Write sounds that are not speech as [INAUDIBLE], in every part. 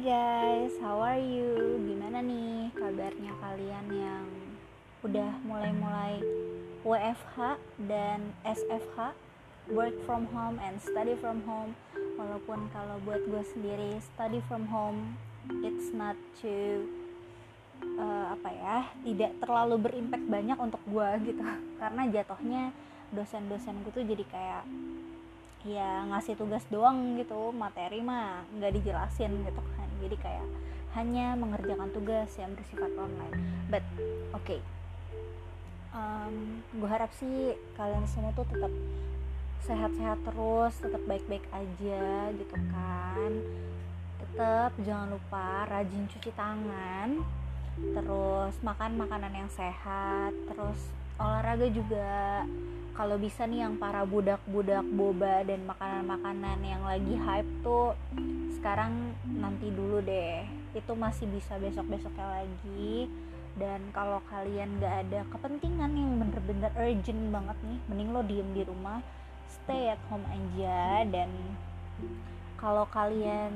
guys, how are you? Gimana nih kabarnya kalian yang udah mulai-mulai WFH dan SFH work from home and study from home. Walaupun kalau buat gue sendiri study from home it's not too uh, apa ya tidak terlalu berimpact banyak untuk gue gitu. [LAUGHS] Karena jatuhnya dosen-dosen gue tuh jadi kayak ya ngasih tugas doang gitu materi mah nggak dijelasin gitu kan jadi kayak hanya mengerjakan tugas yang bersifat online. But oke okay. um, gue harap sih kalian semua tuh tetap sehat-sehat terus tetap baik-baik aja gitu kan. Tetap jangan lupa rajin cuci tangan terus makan makanan yang sehat terus olahraga juga kalau bisa nih yang para budak-budak boba dan makanan-makanan yang lagi hype tuh sekarang nanti dulu deh. Itu masih bisa besok-besoknya lagi. Dan kalau kalian gak ada kepentingan yang bener-bener urgent banget nih mending lo diem di rumah stay at home aja. Dan kalau kalian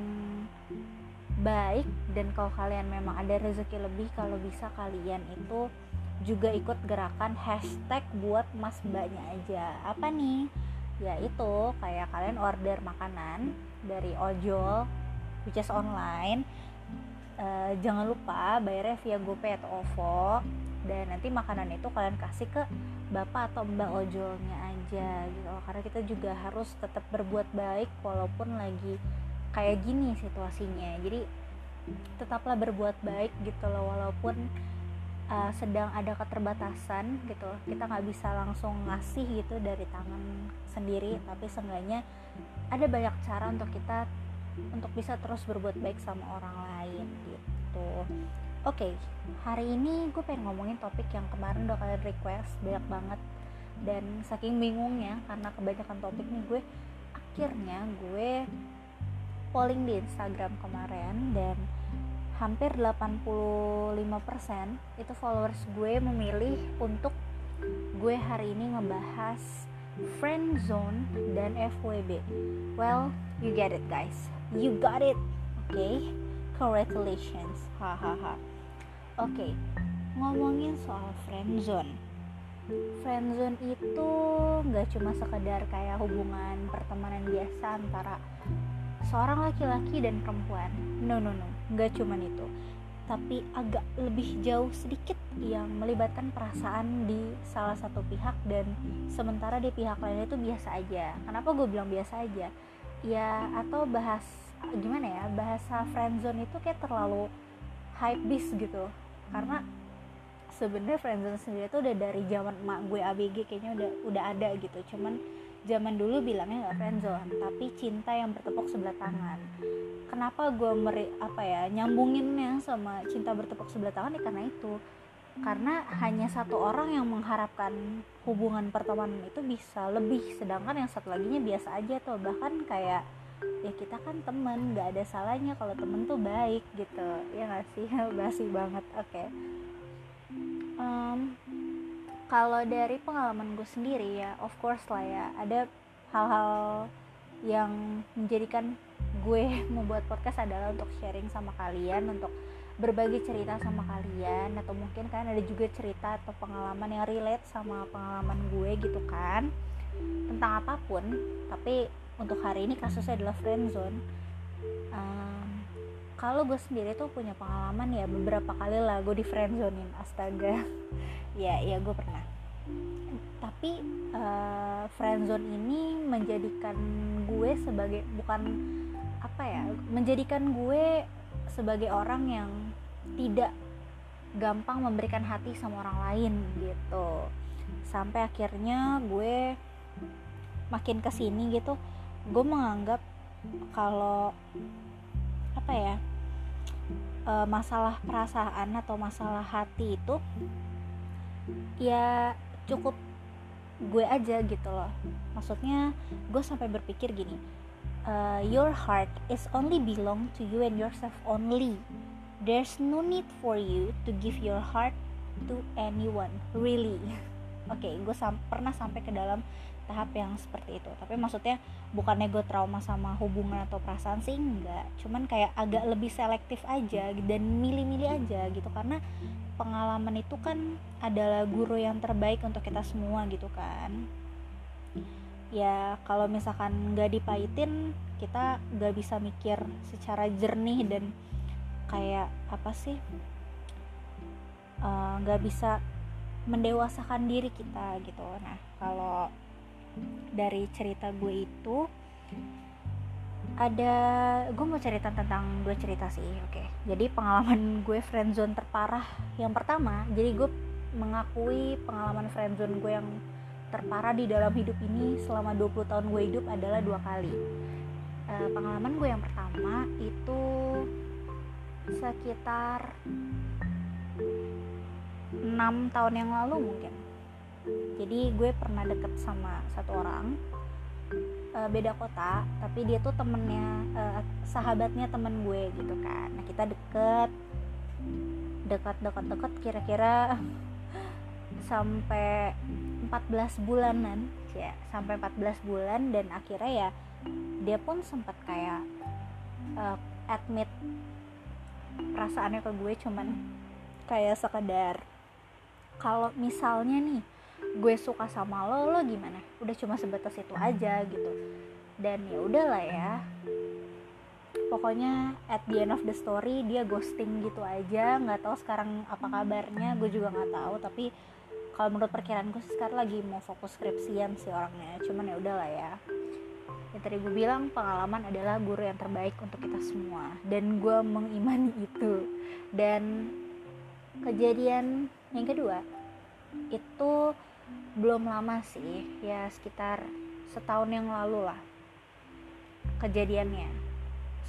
baik dan kalau kalian memang ada rezeki lebih kalau bisa kalian itu juga ikut gerakan hashtag buat mas mbaknya aja. Apa nih? Ya itu kayak kalian order makanan dari ojol which is online. Uh, jangan lupa bayarnya via GoPay atau OVO. Dan nanti makanan itu kalian kasih ke bapak atau mbak ojolnya aja gitu. Karena kita juga harus tetap berbuat baik walaupun lagi kayak gini situasinya. Jadi tetaplah berbuat baik gitu loh walaupun uh, sedang ada keterbatasan gitu. Kita nggak bisa langsung ngasih gitu dari tangan sendiri tapi seenggaknya ada banyak cara untuk kita untuk bisa terus berbuat baik sama orang lain gitu. Oke okay, hari ini gue pengen ngomongin topik yang kemarin udah kalian request banyak banget. Dan saking bingungnya karena kebanyakan topik nih gue akhirnya gue polling di Instagram kemarin dan hampir 85% itu followers gue memilih untuk gue hari ini ngebahas friend zone dan FWB. Well, you get it guys. You got it. Oke. Okay? Congratulations. Hahaha. Oke. Okay. Ngomongin soal friend zone. Friend zone itu nggak cuma sekedar kayak hubungan pertemanan biasa antara seorang laki-laki dan perempuan. No no no, nggak cuman itu. Tapi agak lebih jauh sedikit yang melibatkan perasaan di salah satu pihak dan sementara di pihak lain itu biasa aja. Kenapa gue bilang biasa aja? Ya atau bahas gimana ya bahasa friendzone itu kayak terlalu hype bis gitu karena sebenarnya friendzone sendiri itu udah dari zaman emak gue ABG kayaknya udah udah ada gitu cuman zaman dulu bilangnya nggak friendzone tapi cinta yang bertepuk sebelah tangan. Kenapa gue meri apa ya nyambunginnya sama cinta bertepuk sebelah tangan? Ya karena itu. Karena hanya satu orang yang mengharapkan hubungan pertemanan itu bisa lebih sedangkan yang satu laginya biasa aja tuh. Bahkan kayak ya kita kan temen nggak ada salahnya kalau temen tuh baik gitu. Ya nggak sih? [LAUGHS] Basi banget. Oke. Okay. um, kalau dari pengalaman gue sendiri ya of course lah ya ada hal-hal yang menjadikan gue [LAUGHS] membuat podcast adalah untuk sharing sama kalian untuk berbagi cerita sama kalian atau mungkin kan ada juga cerita atau pengalaman yang relate sama pengalaman gue gitu kan. Tentang apa pun tapi untuk hari ini kasusnya adalah friendzone. Um, kalau gue sendiri tuh punya pengalaman ya beberapa kali lah gue di friendzonein astaga. [LAUGHS] Ya ya gue pernah. Tapi uh, friendzone ini menjadikan gue sebagai bukan apa ya menjadikan gue sebagai orang yang tidak gampang memberikan hati sama orang lain gitu. Sampai akhirnya gue makin ke sini gitu gue menganggap kalau apa ya uh, masalah perasaan atau masalah hati itu ya cukup gue aja gitu loh. Maksudnya gue sampai berpikir gini uh, your heart is only belong to you and yourself only. There's no need for you to give your heart to anyone really. [LAUGHS] Oke okay, gue sam pernah sampai ke dalam tahap yang seperti itu. Tapi maksudnya bukan nego trauma sama hubungan atau perasaan sih enggak. Cuman kayak agak lebih selektif aja dan milih-milih aja gitu. Karena pengalaman itu kan adalah guru yang terbaik untuk kita semua gitu kan. Ya kalau misalkan nggak dipahitin kita nggak bisa mikir secara jernih dan kayak apa sih eh, nggak uh, bisa mendewasakan diri kita gitu. Nah kalau dari cerita gue itu ada gue mau cerita tentang dua cerita sih oke okay. jadi pengalaman gue friendzone terparah yang pertama jadi gue mengakui pengalaman friendzone gue yang terparah di dalam hidup ini selama 20 tahun gue hidup adalah dua kali uh, pengalaman gue yang pertama itu sekitar 6 tahun yang lalu mungkin jadi gue pernah deket sama satu orang uh, beda kota tapi dia tuh temennya uh, sahabatnya temen gue gitu kan. Nah kita deket dekat dekat dekat kira-kira [LAUGHS] sampai 14 bulanan ya sampai 14 bulan. Dan akhirnya ya dia pun sempat kayak uh, admit perasaannya ke gue cuman kayak sekedar kalau misalnya nih gue suka sama lo lo gimana? Udah cuma sebatas itu aja gitu. Dan ya udahlah ya. Pokoknya at the end of the story dia ghosting gitu aja. Nggak tahu sekarang apa kabarnya gue juga nggak tahu. Tapi kalau menurut perkiraan gue sekarang lagi mau fokus skripsian sih orangnya. Cuman ya udahlah ya. Ya tadi gue bilang pengalaman adalah guru yang terbaik untuk kita semua. Dan gue mengimani itu. Dan kejadian yang kedua itu belum lama sih ya sekitar setahun yang lalu lah kejadiannya.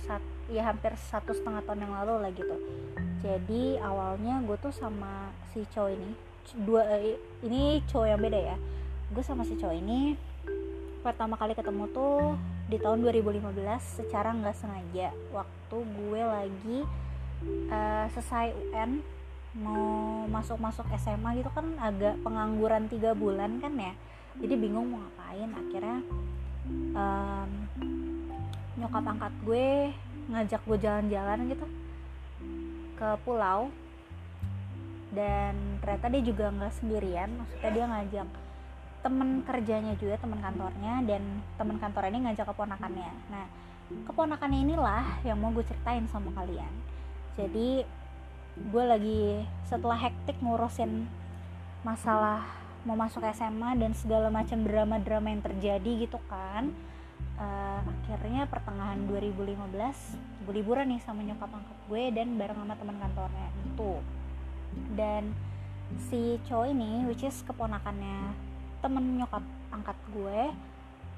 Sat, ya hampir satu setengah tahun yang lalu lah gitu. Jadi awalnya gue tuh sama si cowok ini dua eh, ini cowok yang beda ya. Gue sama si cowok ini pertama kali ketemu tuh di tahun 2015 secara nggak sengaja. Waktu gue lagi uh, selesai UN mau masuk-masuk SMA gitu kan agak pengangguran tiga bulan kan ya. Jadi bingung mau ngapain. Akhirnya um, nyokap angkat gue ngajak gue jalan-jalan gitu ke pulau. Dan ternyata dia juga nggak sendirian. Maksudnya dia ngajak temen kerjanya juga temen kantornya. Dan temen kantor ini ngajak keponakannya. Nah keponakannya inilah yang mau gue ceritain sama kalian. Jadi gue lagi setelah hektik ngurusin masalah mau masuk SMA dan segala macam drama-drama yang terjadi gitu kan uh, akhirnya pertengahan 2015 gue liburan nih sama nyokap angkat gue dan bareng sama teman kantornya itu. Dan si cowok ini which is keponakannya temen nyokap angkat gue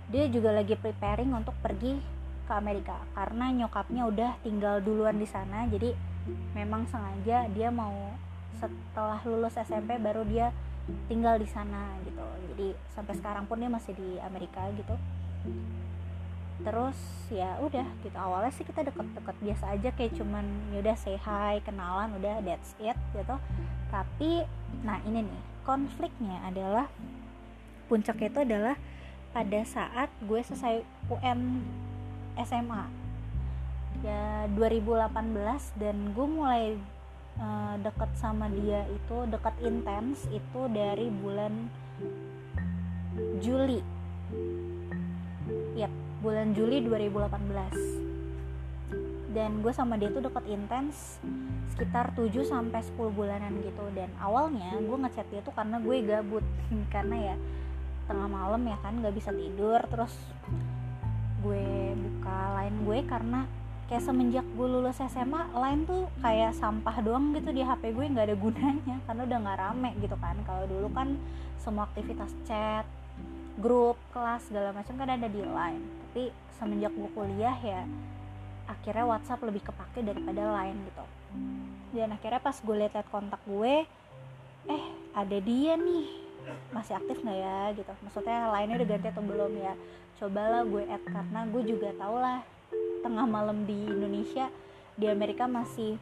dia juga lagi preparing untuk pergi ke Amerika karena nyokapnya udah tinggal duluan di sana jadi memang sengaja dia mau setelah lulus SMP baru dia tinggal di sana gitu. Jadi sampai sekarang pun dia masih di Amerika gitu. Terus ya udah gitu. Awalnya sih kita deket-deket biasa aja kayak cuman yaudah say hi kenalan udah that's it gitu. Tapi nah ini nih konfliknya adalah puncaknya itu adalah pada saat gue selesai UN SMA ya 2018 dan gue mulai uh, deket sama dia itu deket intens itu dari bulan Juli. Yep bulan Juli 2018 dan gue sama dia tuh deket intens sekitar 7 sampai 10 bulanan gitu. Dan awalnya gue ngechat dia tuh karena gue gabut. [LAUGHS] Karena ya tengah malam ya kan gak bisa tidur. Terus gue buka lain gue karena kayak semenjak gue lulus SMA lain tuh kayak sampah doang gitu di HP gue nggak ada gunanya [LAUGHS] karena udah nggak rame gitu kan. Kalau dulu kan semua aktivitas chat grup kelas segala macam kan ada di line. Tapi semenjak gue kuliah ya akhirnya WhatsApp lebih kepake daripada line gitu. Dan akhirnya pas gue liat-liat kontak gue eh ada dia nih. Masih aktif nggak ya? Gitu. Maksudnya lainnya udah ganti atau belum ya? Cobalah gue add karena gue juga tau lah tengah malam di Indonesia di Amerika masih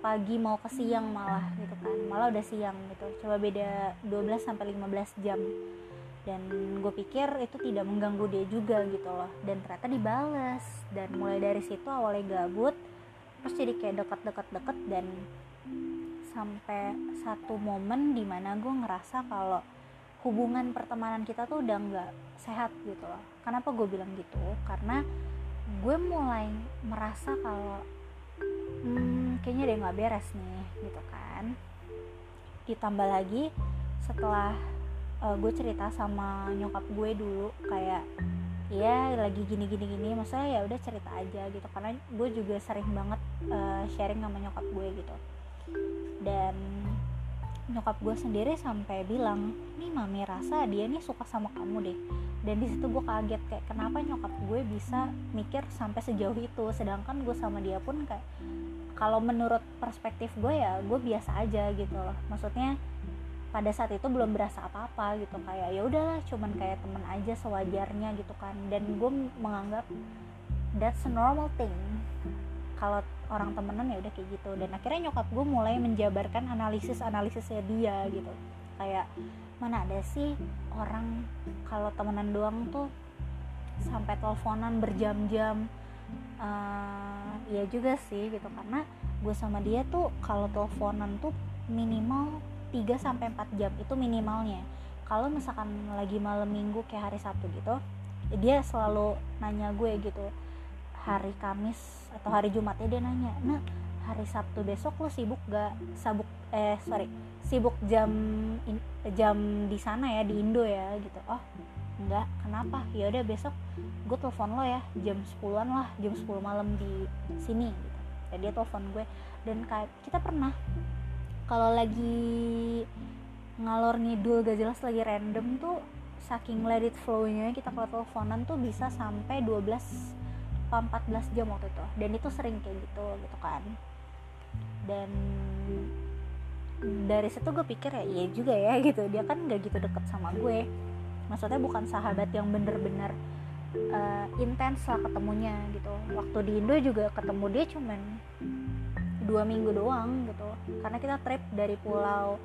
pagi mau ke siang malah gitu kan. Malah udah siang gitu. Coba beda 12 sampai 15 jam. Dan gue pikir itu tidak mengganggu dia juga gitu loh. Dan ternyata dibales. Dan mulai dari situ awalnya gabut terus jadi kayak deket-deket-deket dan sampai satu momen di mana gue ngerasa kalau hubungan pertemanan kita tuh udah nggak sehat gitu loh. Kenapa gue bilang gitu? Karena gue mulai merasa kalau hmm, kayaknya dia nggak beres nih gitu kan. Ditambah lagi setelah uh, gue cerita sama nyokap gue dulu kayak ya lagi gini gini gini. Maksudnya ya udah cerita aja gitu karena gue juga sering banget uh, sharing sama nyokap gue gitu. Dan nyokap gue sendiri sampai bilang nih mami rasa dia nih suka sama kamu deh. Dan di situ gue kaget kayak kenapa nyokap gue bisa mikir sampai sejauh itu? Sedangkan gue sama dia pun kayak kalau menurut perspektif gue ya gue biasa aja gitu loh. Maksudnya pada saat itu belum berasa apa-apa gitu. Kayak ya udahlah cuman kayak temen aja sewajarnya gitu kan. Dan gue menganggap that's a normal thing. Kalau orang temenan ya udah kayak gitu. Dan akhirnya nyokap gue mulai menjabarkan analisis analisisnya dia gitu. Kayak mana ada sih orang kalau temenan doang tuh sampai teleponan berjam-jam? Uh, ya juga sih gitu. Karena gue sama dia tuh kalau teleponan tuh minimal 3 sampai 4 jam itu minimalnya. Kalau misalkan lagi malam minggu kayak hari Sabtu gitu dia selalu nanya gue gitu hari Kamis atau hari Jumatnya dia nanya nah hari Sabtu besok lo sibuk gak sabuk eh sorry sibuk jam in, jam di sana ya di Indo ya gitu. Oh enggak kenapa? Ya udah besok gue telepon lo ya jam 10-an lah jam 10 malam di sini gitu. Dan dia telepon gue. Dan kayak kita pernah kalau lagi ngalor ngidul gak jelas lagi random tuh saking let it flow-nya kita kalau teleponan tuh bisa sampai 12 14 jam waktu itu. Dan itu sering kayak gitu gitu kan. Dan dari situ gue pikir ya iya juga ya gitu. Dia kan gak gitu deket sama gue. Maksudnya bukan sahabat yang bener-bener uh, intens lah ketemunya gitu. Waktu di Indo juga ketemu dia cuman dua minggu doang gitu. Karena kita trip dari pulau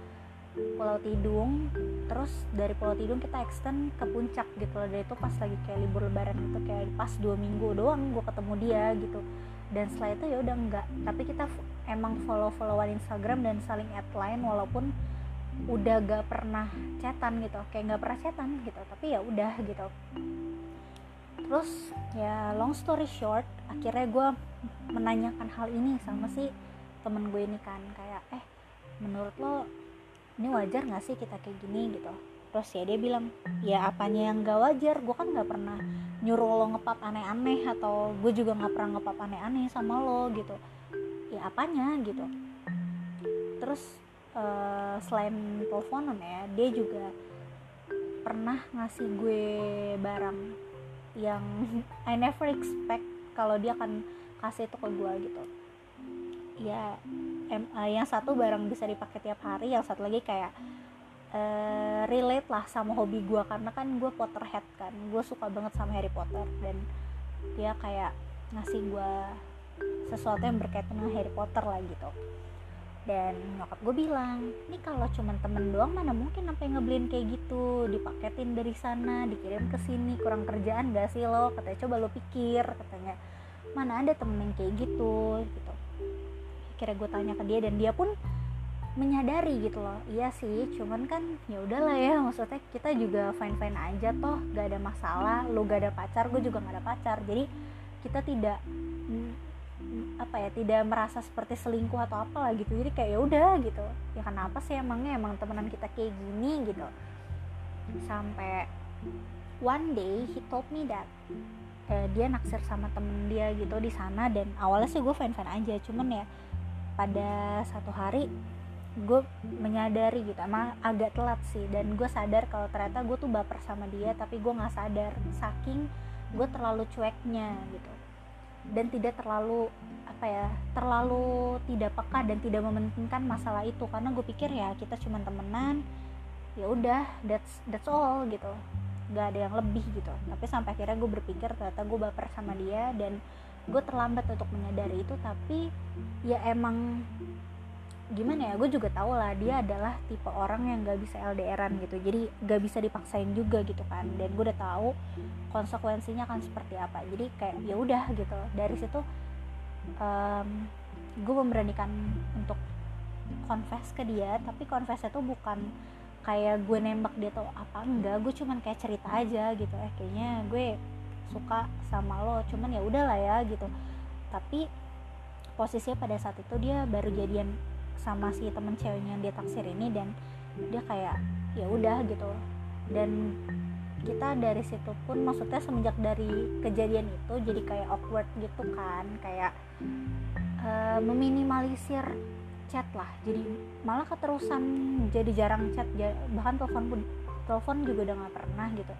Pulau Tidung. Terus dari Pulau Tidung kita extend ke puncak gitu loh. Dan itu pas lagi kayak libur lebaran gitu kayak pas dua minggu doang gue ketemu dia gitu. Dan setelah itu ya udah enggak. Tapi kita emang follow followan Instagram dan saling add line walaupun udah gak pernah chatan gitu. Kayak nggak pernah chatan gitu tapi ya udah gitu. Terus ya long story short akhirnya gue menanyakan hal ini sama si temen gue ini kan. Kayak eh menurut lo ini wajar gak sih kita kayak gini? Gitu. Terus ya dia bilang ya apanya yang gak wajar? Gue kan gak pernah nyuruh lo ngepap aneh-aneh atau gue juga gak pernah ngepap aneh-aneh sama lo gitu. Ya apanya? Gitu. Terus uh, selain teleponan ya dia juga pernah ngasih gue barang yang [LAUGHS] I never expect kalau dia akan kasih itu ke gue gitu. Ya yang satu barang bisa dipakai tiap hari yang satu lagi kayak uh, relate lah sama hobi gue karena kan gue Potterhead kan gue suka banget sama Harry Potter dan dia kayak ngasih gue sesuatu yang berkaitan dengan Harry Potter lah gitu. Dan nyokap gue bilang ini kalau cuman temen doang mana mungkin sampai ngebeliin kayak gitu? Dipaketin dari sana dikirim ke sini kurang kerjaan gak sih lo? Katanya coba lo pikir katanya. Mana ada temen yang kayak gitu gitu akhirnya gue tanya ke dia dan dia pun menyadari gitu loh. Iya sih cuman kan ya udahlah ya maksudnya kita juga fine fine aja toh gak ada masalah. Lu gak ada pacar gue juga gak ada pacar. Jadi kita tidak mm, apa ya tidak merasa seperti selingkuh atau apa lah gitu. Jadi kayak ya udah gitu. Ya kenapa sih emangnya emang temenan kita kayak gini gitu? Sampai one day he told me that eh, dia naksir sama temen dia gitu di sana dan awalnya sih gue fine fine aja. Cuman ya pada satu hari gue menyadari gitu emang agak telat sih. Dan gue sadar kalau ternyata gue tuh baper sama dia tapi gue nggak sadar. Saking gue terlalu cueknya gitu. Dan tidak terlalu apa ya terlalu tidak peka dan tidak mementingkan masalah itu. Karena gue pikir ya kita cuma temenan ya udah that's that's all gitu. Nggak ada yang lebih gitu. Tapi sampai akhirnya gue berpikir ternyata gue baper sama dia dan gue terlambat untuk menyadari itu tapi ya emang gimana ya gue juga tau lah dia adalah tipe orang yang gak bisa LDRan gitu. Jadi gak bisa dipaksain juga gitu kan. Dan gue udah tahu konsekuensinya akan seperti apa. Jadi kayak ya udah gitu. Dari situ um, gue memberanikan untuk confess ke dia. Tapi confessnya tuh bukan kayak gue nembak dia tuh apa enggak. Gue cuman kayak cerita aja gitu. Eh kayaknya gue suka sama lo cuman ya udahlah ya gitu. Tapi posisinya pada saat itu dia baru jadian sama si temen ceweknya yang dia taksir ini dan dia kayak ya udah gitu. Dan kita dari situ pun maksudnya semenjak dari kejadian itu jadi kayak awkward gitu kan kayak uh, meminimalisir chat lah. Jadi malah keterusan jadi jarang chat bahkan telepon pun telepon juga udah nggak pernah gitu.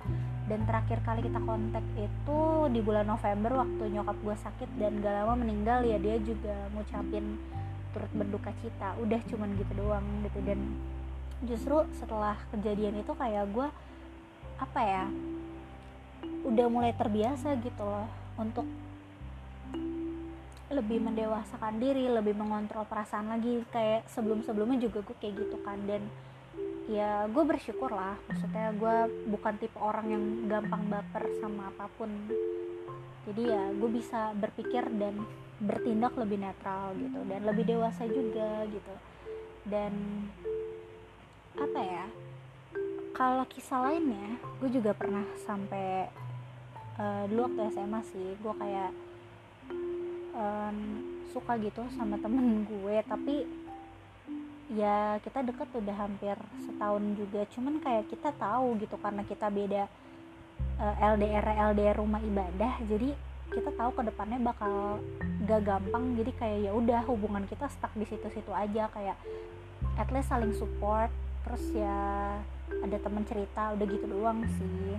Dan terakhir kali kita kontak itu di bulan November waktu nyokap gue sakit dan gak lama meninggal ya dia juga ngucapin turut berduka cita. Udah cuman gitu doang gitu. Dan justru setelah kejadian itu kayak gue apa ya udah mulai terbiasa gitu loh untuk lebih mendewasakan diri lebih mengontrol perasaan lagi. Kayak sebelum sebelumnya juga gue kayak gitu kan. Dan ya gue bersyukur lah maksudnya gue bukan tipe orang yang gampang baper sama apa pun. Jadi ya gue bisa berpikir dan bertindak lebih netral gitu dan lebih dewasa juga gitu. Dan apa ya kalau kisah lainnya gue juga pernah sampai uh, dulu waktu SMA sih gue kayak um, suka gitu sama temen [LAUGHS] gue. Tapi ya kita deket udah hampir setahun juga. Cuman kayak kita tahu gitu karena kita beda uh, LDR LDR rumah ibadah jadi kita tahu ke depannya bakal gak gampang. Jadi kayak ya udah hubungan kita stuck di situ-situ aja. Kayak at least saling support. Terus ya ada temen cerita udah gitu doang sih.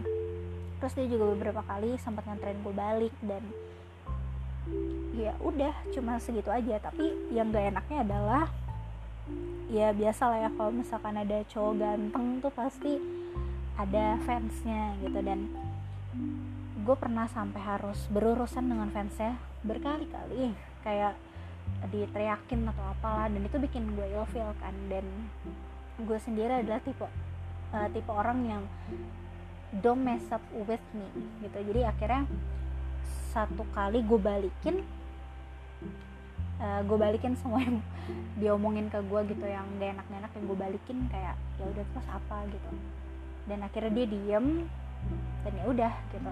Terus dia juga beberapa kali sempat nganterin gue balik dan ya udah cuma segitu aja. Tapi yang gak enaknya adalah ya biasa lah ya kalau misalkan ada cowok ganteng tuh pasti ada fansnya gitu. Dan gue pernah sampai harus berurusan dengan fansnya berkali-kali. Kayak diteriakin atau apalah dan itu bikin gue ilfeel kan. Dan gue sendiri adalah tipe uh, tipe orang yang don't mess up with me gitu. Jadi akhirnya satu kali gue balikin uh, gue balikin semua yang [LAUGHS] diomongin ke gue gitu yang gak enak-enak yang gue balikin kayak ya udah terus apa? gitu. Dan akhirnya dia diem dan ya udah gitu.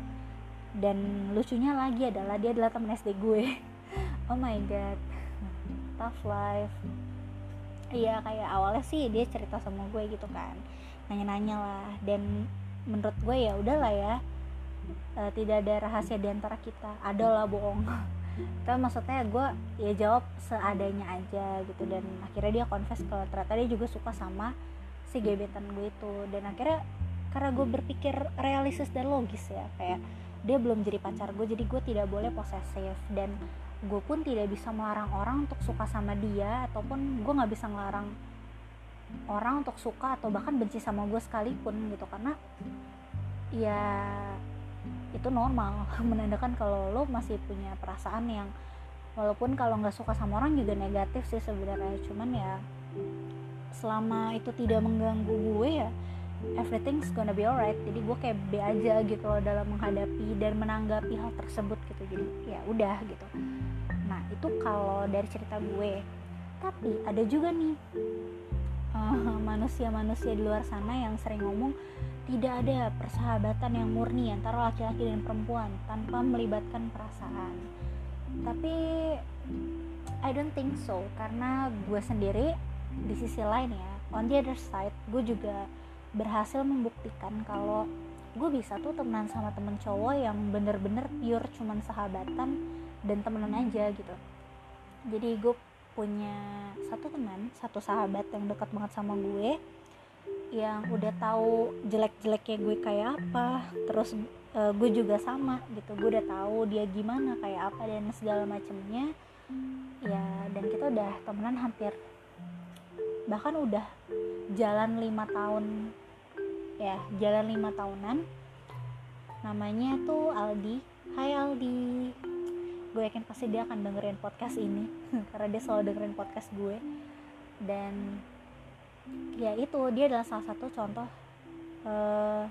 Dan lucunya lagi adalah dia adalah temen SD gue. [LAUGHS] Oh my god. Tough life. Iya kayak awalnya sih dia cerita sama gue gitu kan. Nanya-nanya lah. Dan menurut gue ya udahlah ya uh, tidak ada rahasia di antara kita. Ada lah bohong [LAUGHS] tapi maksudnya gue ya jawab seadanya aja gitu. Dan akhirnya dia confess kalau ternyata dia juga suka sama si gebetan gue itu. Dan akhirnya karena gue berpikir realistis dan logis ya kayak dia belum jadi pacar gue jadi gue tidak boleh posesif. Dan gue pun tidak bisa melarang orang untuk suka sama dia ataupun gue nggak bisa melarang orang untuk suka atau bahkan benci sama gue sekalipun gitu. Karena ya itu normal. [LAUGHS] Menandakan kalau lo masih punya perasaan yang walaupun kalau nggak suka sama orang juga negatif sih sebenarnya. Cuman ya selama itu tidak mengganggu gue ya everything's gonna be alright. Jadi gue kayak be aja gitu loh dalam menghadapi dan menanggapi hal tersebut gitu. Jadi ya udah gitu. Nah itu kalau dari cerita gue. Tapi ada juga nih manusia manusia-manusia di luar sana yang sering ngomong tidak ada persahabatan yang murni antara laki-laki dan perempuan tanpa melibatkan perasaan. Tapi I don't think so karena gue sendiri di sisi lain ya on the other side gue juga berhasil membuktikan kalau gue bisa tuh temenan sama temen cowok yang bener-bener pure cuman sahabatan dan temenan aja gitu. Jadi gue punya satu teman satu sahabat yang dekat banget sama gue yang udah tahu jelek-jeleknya gue kayak apa terus uh, gue juga sama gitu. Gue udah tahu dia gimana kayak apa dan segala macemnya. Ya dan kita udah temenan hampir bahkan udah jalan lima tahun ya jalan lima tahunan. Namanya tuh Aldi. Hai Aldi. Gue yakin pasti dia akan dengerin podcast ini [LAUGHS] karena dia selalu dengerin podcast gue. Dan ya itu dia adalah salah satu contoh uh,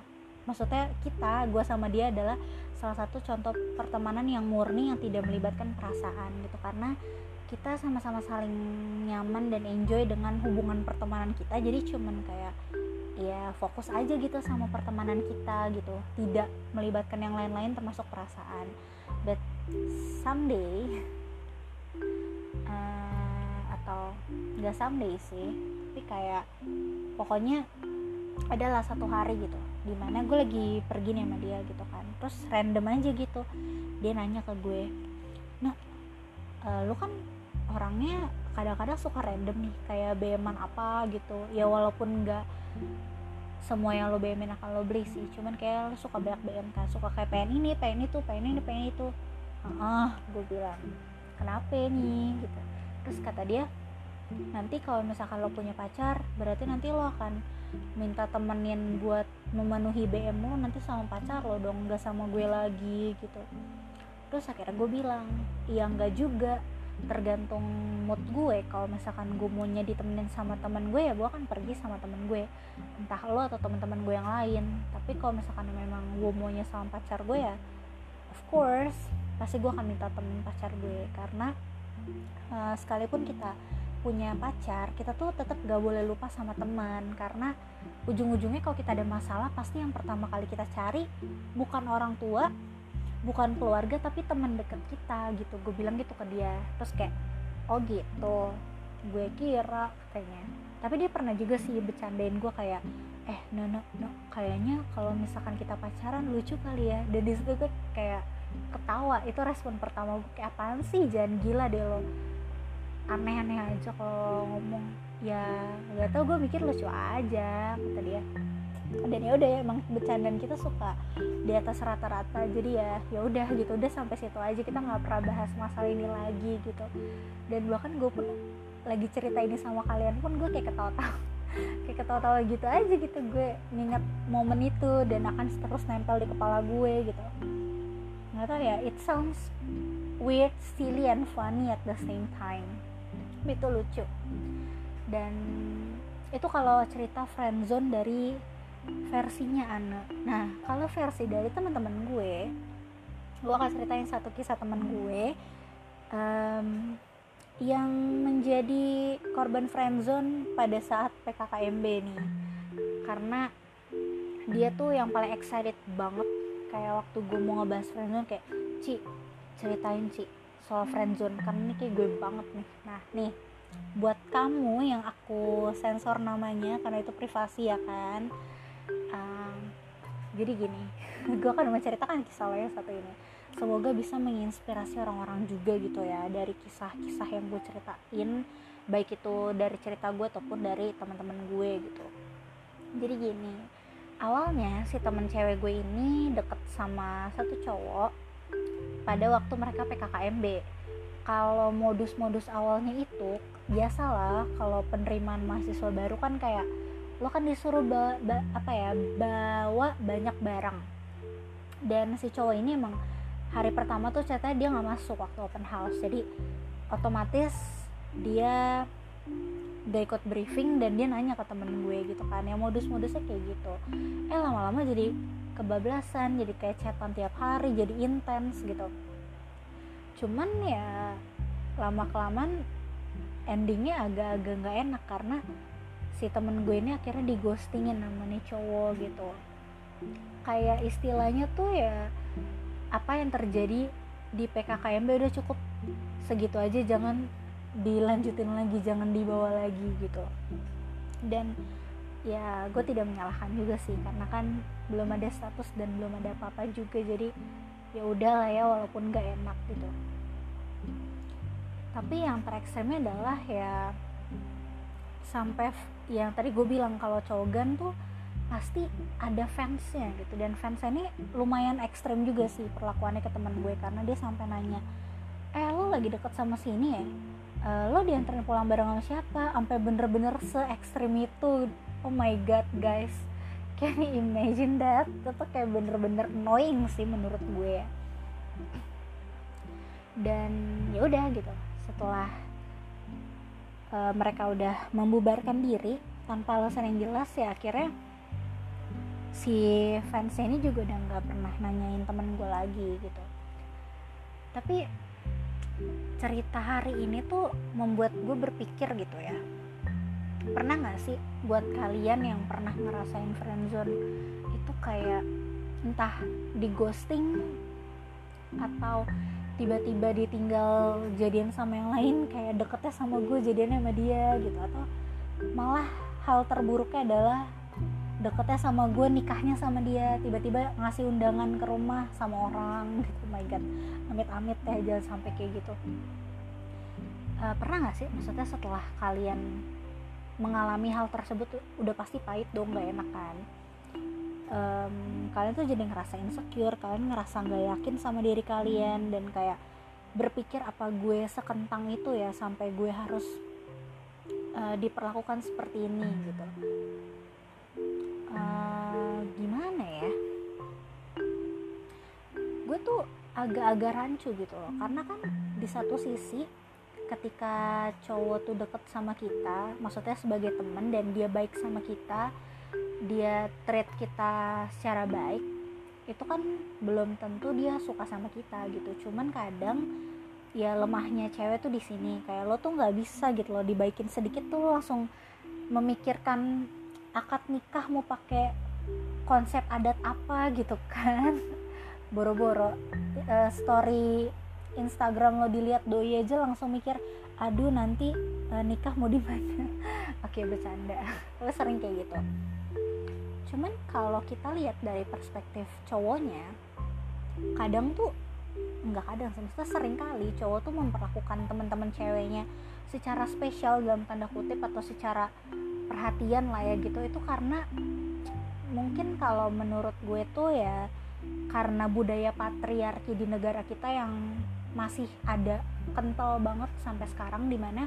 maksudnya kita gue sama dia adalah salah satu contoh pertemanan yang murni yang tidak melibatkan perasaan gitu. Karena kita sama-sama saling nyaman dan enjoy dengan hubungan pertemanan kita. Jadi cuman kayak ya fokus aja gitu sama pertemanan kita gitu. Tidak melibatkan yang lain-lain termasuk perasaan. But someday uh, atau nggak someday sih tapi kayak pokoknya adalah satu hari gitu di mana gue lagi pergi nih sama dia gitu kan. Terus random aja gitu dia nanya ke gue nah uh, lu kan orangnya kadang-kadang suka random nih kayak beman apa gitu. Ya walaupun nggak semua yang lo BM akan lo beli sih cuman kayak lo suka banyak BM kan suka kayak pengen ini pengen itu pengen ini pengen itu. Ah gue bilang kenapa nih? Gitu. Terus kata dia nanti kalau misalkan lo punya pacar berarti nanti lo akan minta temenin buat memenuhi BM lo nanti sama pacar lo dong gak sama gue lagi gitu. Terus akhirnya gue bilang iya enggak juga. Tergantung mood gue. Kalau misalkan gue maunya ditemenin sama temen gue ya gue akan pergi sama temen gue. Entah lo atau teman-teman gue yang lain. Tapi kalau misalkan memang gue maunya sama pacar gue ya of course pasti gue akan minta temen pacar gue. Karena uh, sekalipun kita punya pacar kita tuh tetap gak boleh lupa sama teman. Karena ujung-ujungnya kalau kita ada masalah pasti yang pertama kali kita cari bukan orang tua bukan keluarga tapi teman deket kita gitu. Gue bilang gitu ke dia. Terus kayak oh gitu. Gue kira katanya. Tapi dia pernah juga sih bercandain gue kayak eh no no no. Kayaknya kalau misalkan kita pacaran lucu kali ya. Dan di situ gue kayak ketawa. Itu respon pertama gue kayak apaan sih? Jangan gila deh lo aneh-aneh aja kalau ngomong. Ya nggak tau gue mikir lucu aja kata dia. Dan ya udah ya emang bercandaan kita suka di atas rata-rata. Jadi ya ya udah gitu udah sampai situ aja. Kita nggak pernah bahas masalah ini lagi gitu. Dan bahkan gue pun lagi cerita ini sama kalian pun gue kayak ketawa-tawa. [LAUGHS] Kayak ketawa-tawa gitu aja gitu. Gue nginget momen itu dan akan terus nempel di kepala gue gitu. Nggak tau ya it sounds weird silly and funny at the same time itu lucu. Dan itu kalau cerita friendzone dari versinya Ana nah kalau versi dari teman-teman gue gue akan ceritain satu kisah teman gue um, yang menjadi korban friendzone pada saat PKKMB nih. Karena dia tuh yang paling excited banget. Kayak waktu gue mau ngebahas friendzone kayak Ci ceritain Ci soal friendzone karena ini kayak gue banget nih. Nah nih buat kamu yang aku sensor namanya karena itu privasi ya kan um, jadi gini [LAUGHS] gue akan menceritakan kisah lo yang satu ini. Semoga bisa menginspirasi orang-orang juga gitu ya dari kisah-kisah yang gue ceritain baik itu dari cerita gue ataupun dari teman-teman gue gitu. Jadi gini awalnya si temen cewek gue ini deket sama satu cowok pada waktu mereka PKKMB kalau modus-modus awalnya itu biasalah kalau penerimaan mahasiswa baru kan kayak lo kan disuruh ba, ba, apa ya bawa banyak barang. Dan si cowok ini emang hari pertama tuh ceritanya dia nggak masuk waktu open house. Jadi otomatis dia gak ikut briefing dan dia nanya ke temen gue gitu kan ya modus-modusnya kayak gitu. Eh lama-lama jadi kebablasan jadi kayak chatan tiap hari jadi intens gitu. Cuman ya lama kelamaan endingnya agak-agak nggak enak karena si temen gue ini akhirnya di ghostingin namanya cowok gitu. Kayak istilahnya tuh ya apa yang terjadi di PKKMB udah cukup. Segitu aja jangan dilanjutin lagi jangan dibawa lagi gitu. Dan ya gue tidak menyalahkan juga sih karena kan belum ada status dan belum ada apa-apa juga jadi ya udah lah ya walaupun gak enak gitu. Tapi yang terekstremnya adalah ya sampai yang tadi gue bilang kalau cogan tuh pasti ada fansnya gitu dan fansnya ini lumayan ekstrem juga sih perlakuannya ke teman gue karena dia sampai nanya eh lo lagi deket sama sini ya? Uh, lo diantarin pulang bareng sama siapa? Sampai bener-bener se ekstrim itu. Oh my god guys can you imagine that? Itu kayak bener-bener annoying sih menurut gue dan ya udah gitu setelah uh, mereka udah membubarkan diri tanpa alasan yang jelas ya akhirnya si fansnya ini juga udah nggak pernah nanyain temen gue lagi gitu. Tapi cerita hari ini tuh membuat gue berpikir gitu ya pernah nggak sih buat kalian yang pernah ngerasain friendzone itu kayak entah di ghosting atau tiba-tiba ditinggal jadian sama yang lain kayak deketnya sama gue jadiannya sama dia gitu. Atau malah hal terburuknya adalah deketnya sama gue nikahnya sama dia tiba-tiba ngasih undangan ke rumah sama orang gitu. Oh my god amit-amit ya jangan sampai kayak gitu. Uh, pernah nggak sih? Maksudnya setelah kalian mengalami hal tersebut udah pasti pahit dong gak enak kan? Um, kalian tuh jadi ngerasa insecure kalian ngerasa nggak yakin sama diri kalian dan kayak berpikir apa gue sekentang itu ya sampai gue harus uh, diperlakukan seperti ini gitu. Uh, gimana ya? Gue tuh agak-agak rancu gitu loh karena kan di satu sisi ketika cowok tuh deket sama kita maksudnya sebagai temen dan dia baik sama kita dia treat kita secara baik itu kan belum tentu dia suka sama kita gitu. Cuman kadang ya lemahnya cewek tuh di sini. Kayak lo tuh nggak bisa gitu loh dibaikin sedikit tuh langsung memikirkan akad nikah mau pakai konsep adat apa gitu kan. [LAUGHS] Boro-boro uh, story Instagram lo dilihat doi aja langsung mikir aduh nanti uh, nikah mau di mana? [LAUGHS] Oke bercanda. Lo sering kayak gitu. Cuman kalau kita lihat dari perspektif cowoknya kadang tuh nggak kadang semesta sering kali cowok tuh memperlakukan teman-teman ceweknya secara spesial dalam tanda kutip atau secara perhatian lah ya gitu. Itu karena mungkin kalau menurut gue tuh ya karena budaya patriarki di negara kita yang masih ada kental banget sampai sekarang di mana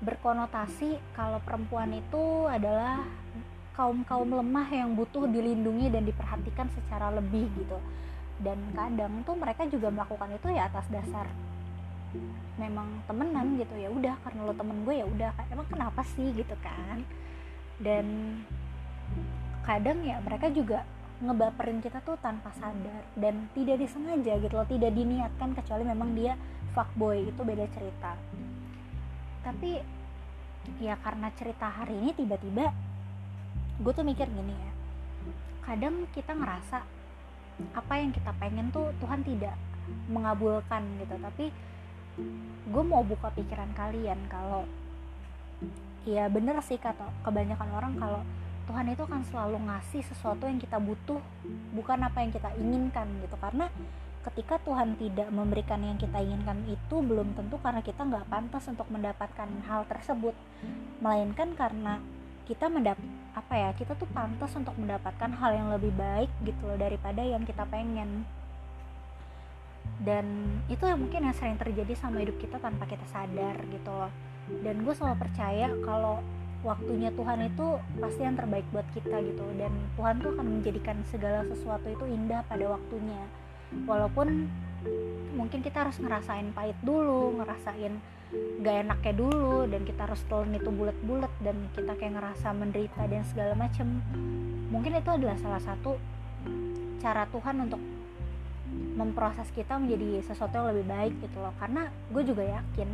berkonotasi kalau perempuan itu adalah kaum kaum lemah yang butuh dilindungi dan diperhatikan secara lebih gitu. Dan kadang tuh mereka juga melakukan itu ya atas dasar memang temenan gitu ya udah karena lo temen gue ya udah emang kenapa sih gitu kan? Dan kadang ya mereka juga ngebaperin kita tuh tanpa sadar dan tidak disengaja gitu loh tidak diniatkan kecuali memang dia fuckboy itu beda cerita. Tapi ya karena cerita hari ini tiba-tiba gue tuh mikir gini ya kadang kita ngerasa apa yang kita pengen tuh Tuhan tidak mengabulkan gitu tapi gue mau buka pikiran kalian kalau ya bener sih kata kebanyakan orang kalau Tuhan itu akan selalu ngasih sesuatu yang kita butuh bukan apa yang kita inginkan gitu. Karena ketika Tuhan tidak memberikan yang kita inginkan itu belum tentu karena kita nggak pantas untuk mendapatkan hal tersebut. Melainkan karena kita mendap apa ya kita tuh pantas untuk mendapatkan hal yang lebih baik gitu loh daripada yang kita pengen. Dan itu yang mungkin yang sering terjadi sama hidup kita tanpa kita sadar gitu loh. Dan gue selalu percaya kalau waktunya Tuhan itu pasti yang terbaik buat kita gitu. Dan Tuhan tuh akan menjadikan segala sesuatu itu indah pada waktunya. Walaupun mungkin kita harus ngerasain pahit dulu ngerasain gak enaknya dulu dan kita harus telan itu bulat-bulat dan kita kayak ngerasa menderita dan segala macem. Mungkin itu adalah salah satu cara Tuhan untuk memproses kita menjadi sesuatu yang lebih baik gitu loh. Karena gue juga yakin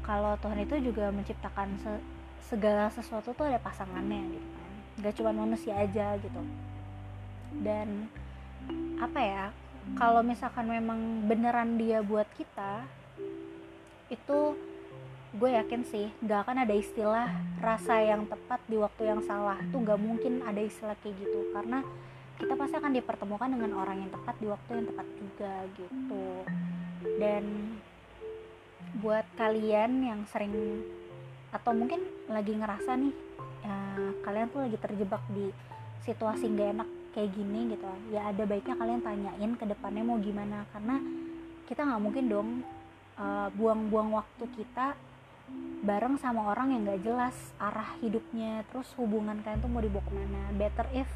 kalau Tuhan itu juga menciptakan segala sesuatu tuh ada pasangannya gitu kan. Gak cuma manusia aja gitu. Dan apa ya kalau misalkan memang beneran dia buat kita itu gue yakin sih gak akan ada istilah rasa yang tepat di waktu yang salah. Tuh gak mungkin ada istilah kayak gitu. Karena kita pasti akan dipertemukan dengan orang yang tepat di waktu yang tepat juga gitu. Dan buat kalian yang sering atau mungkin lagi ngerasa nih ya, kalian tuh lagi terjebak di situasi gak enak kayak gini gitu ya ada baiknya kalian tanyain ke depannya mau gimana. Karena kita nggak mungkin dong uh, buang-buang waktu kita bareng sama orang yang gak jelas arah hidupnya. Terus hubungan kalian tuh mau dibawa ke mana. Better if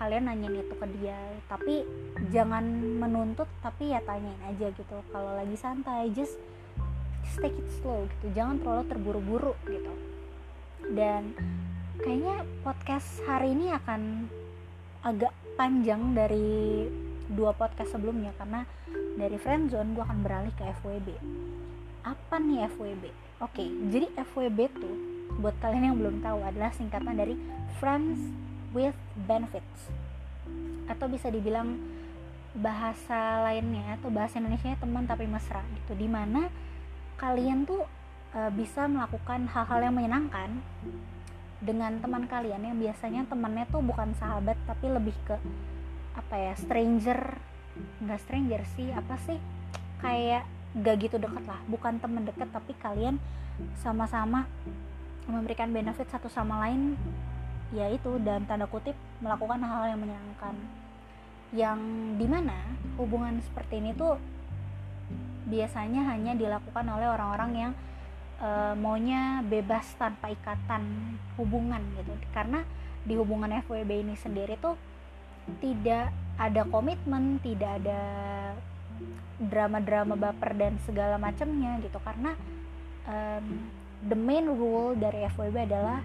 kalian nanyain itu ke dia. Tapi jangan menuntut tapi ya tanyain aja gitu. Kalau lagi santai just just take it slow gitu. Jangan terlalu terburu-buru gitu. Dan kayaknya podcast hari ini akan agak panjang dari dua podcast sebelumnya karena dari friendzone gue akan beralih ke FWB apa nih FWB oke jadi FWB tuh buat kalian yang belum tahu adalah singkatan dari friends with benefits. Atau bisa dibilang bahasa lainnya atau bahasa Indonesia teman tapi mesra gitu. Di mana kalian tuh e, bisa melakukan hal-hal yang menyenangkan dengan teman kalian yang biasanya temannya tuh bukan sahabat tapi lebih ke apa ya stranger. Nggak stranger sih apa sih kayak gak gitu deket lah. Bukan teman deket tapi kalian sama-sama memberikan benefit satu sama lain. Yaitu dan tanda kutip melakukan hal-hal yang menyenangkan. Yang di mana hubungan seperti ini tuh biasanya hanya dilakukan oleh orang-orang yang e, maunya bebas tanpa ikatan hubungan gitu. Karena di hubungan FWB ini sendiri tuh tidak ada komitmen tidak ada drama-drama baper dan segala macamnya gitu. Karena um, the main rule dari FWB adalah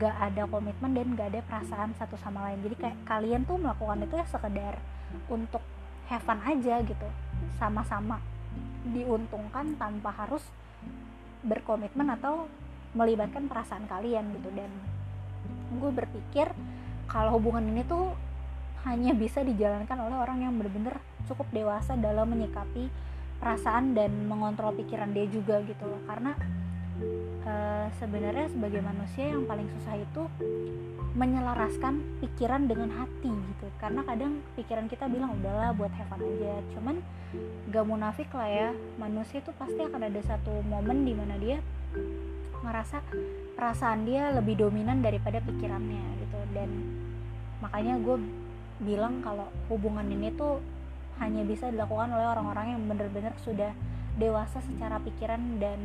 gak ada komitmen dan gak ada perasaan satu sama lain. Jadi kayak kalian tuh melakukan itu ya sekedar untuk have fun aja gitu sama-sama diuntungkan tanpa harus berkomitmen atau melibatkan perasaan kalian gitu. Dan gue berpikir kalau hubungan ini tuh hanya bisa dijalankan oleh orang yang benar-benar cukup dewasa dalam menyikapi perasaan dan mengontrol pikiran dia juga gitu loh. Karena uh, sebenarnya sebagai manusia yang paling susah itu menyelaraskan pikiran dengan hati gitu. Karena kadang pikiran kita bilang udahlah buat have fun aja. Cuman gak munafik lah ya manusia itu pasti akan ada satu momen di mana dia merasa perasaan dia lebih dominan daripada pikirannya gitu. Dan makanya gue bilang kalau hubungan ini tuh hanya bisa dilakukan oleh orang-orang yang benar-benar sudah dewasa secara pikiran dan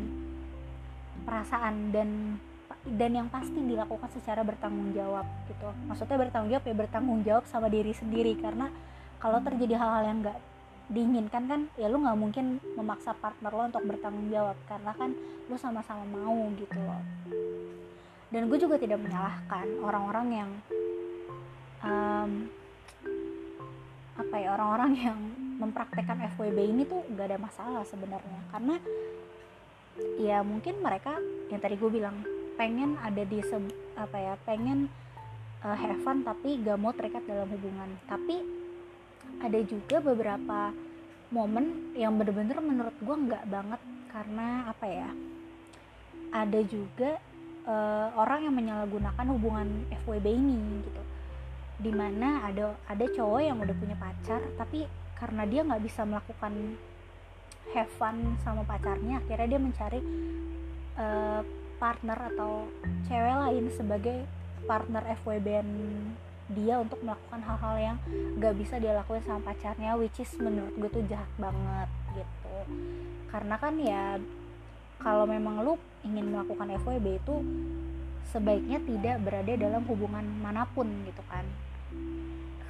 perasaan dan dan yang pasti dilakukan secara bertanggung jawab gitu. Maksudnya bertanggung jawab ya bertanggung jawab sama diri sendiri karena kalau terjadi hal-hal yang nggak diinginkan kan ya lu nggak mungkin memaksa partner lo untuk bertanggung jawab karena kan lu sama-sama mau gitu loh. Dan gue juga tidak menyalahkan orang-orang yang um, apa ya orang-orang yang mempraktekkan FWB ini tuh gak ada masalah sebenarnya. Karena ya mungkin mereka yang tadi gue bilang pengen ada di se apa ya pengen uh, have fun tapi gak mau terikat dalam hubungan. Tapi ada juga beberapa momen yang bener-bener menurut gue nggak banget karena apa ya ada juga uh, orang yang menyalahgunakan hubungan FWB ini gitu. Di mana ada ada cowok yang udah punya pacar tapi karena dia nggak bisa melakukan have fun sama pacarnya akhirnya dia mencari uh, partner atau cewek lain sebagai partner FWB dia untuk melakukan hal-hal yang gak bisa dia lakuin sama pacarnya which is menurut gue tuh jahat banget gitu. Karena kan ya kalau memang lu ingin melakukan FWB itu sebaiknya tidak berada dalam hubungan mana pun gitu kan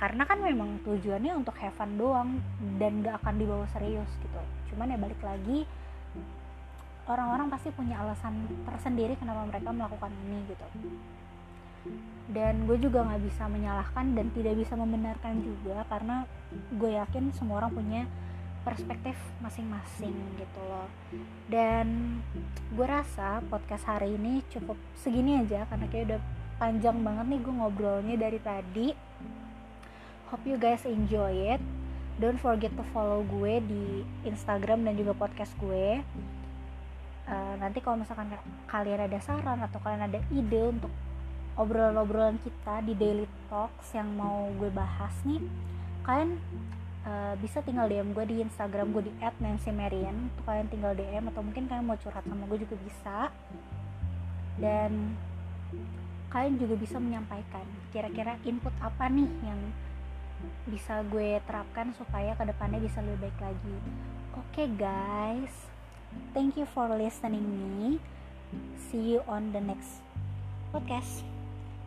karena kan memang tujuannya untuk have fun doang dan gak akan dibawa serius gitu. Cuman ya balik lagi orang-orang pasti punya alasan tersendiri kenapa mereka melakukan ini gitu. Dan gue juga nggak bisa menyalahkan dan tidak bisa membenarkan juga karena gue yakin semua orang punya perspektif masing-masing gitu loh. Dan gue rasa podcast hari ini cukup segini aja karena kayak udah panjang banget nih gue ngobrolnya dari tadi hope you guys enjoy it. Don't forget to follow gue di Instagram dan juga podcast gue. Uh, nanti kalau misalkan kalian ada saran atau kalian ada ide untuk obrolan-obrolan kita di daily talks yang mau gue bahas nih kalian uh, bisa tinggal DM gue di Instagram gue di @nancymarian tuh kalian tinggal DM atau mungkin kalian mau curhat sama gue juga bisa. Dan kalian juga bisa menyampaikan kira-kira input apa nih yang bisa gue terapkan supaya ke depannya bisa lebih baik lagi. Oke okay, guys. Thank you for listening me. See you on the next podcast.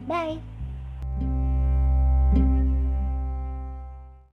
Bye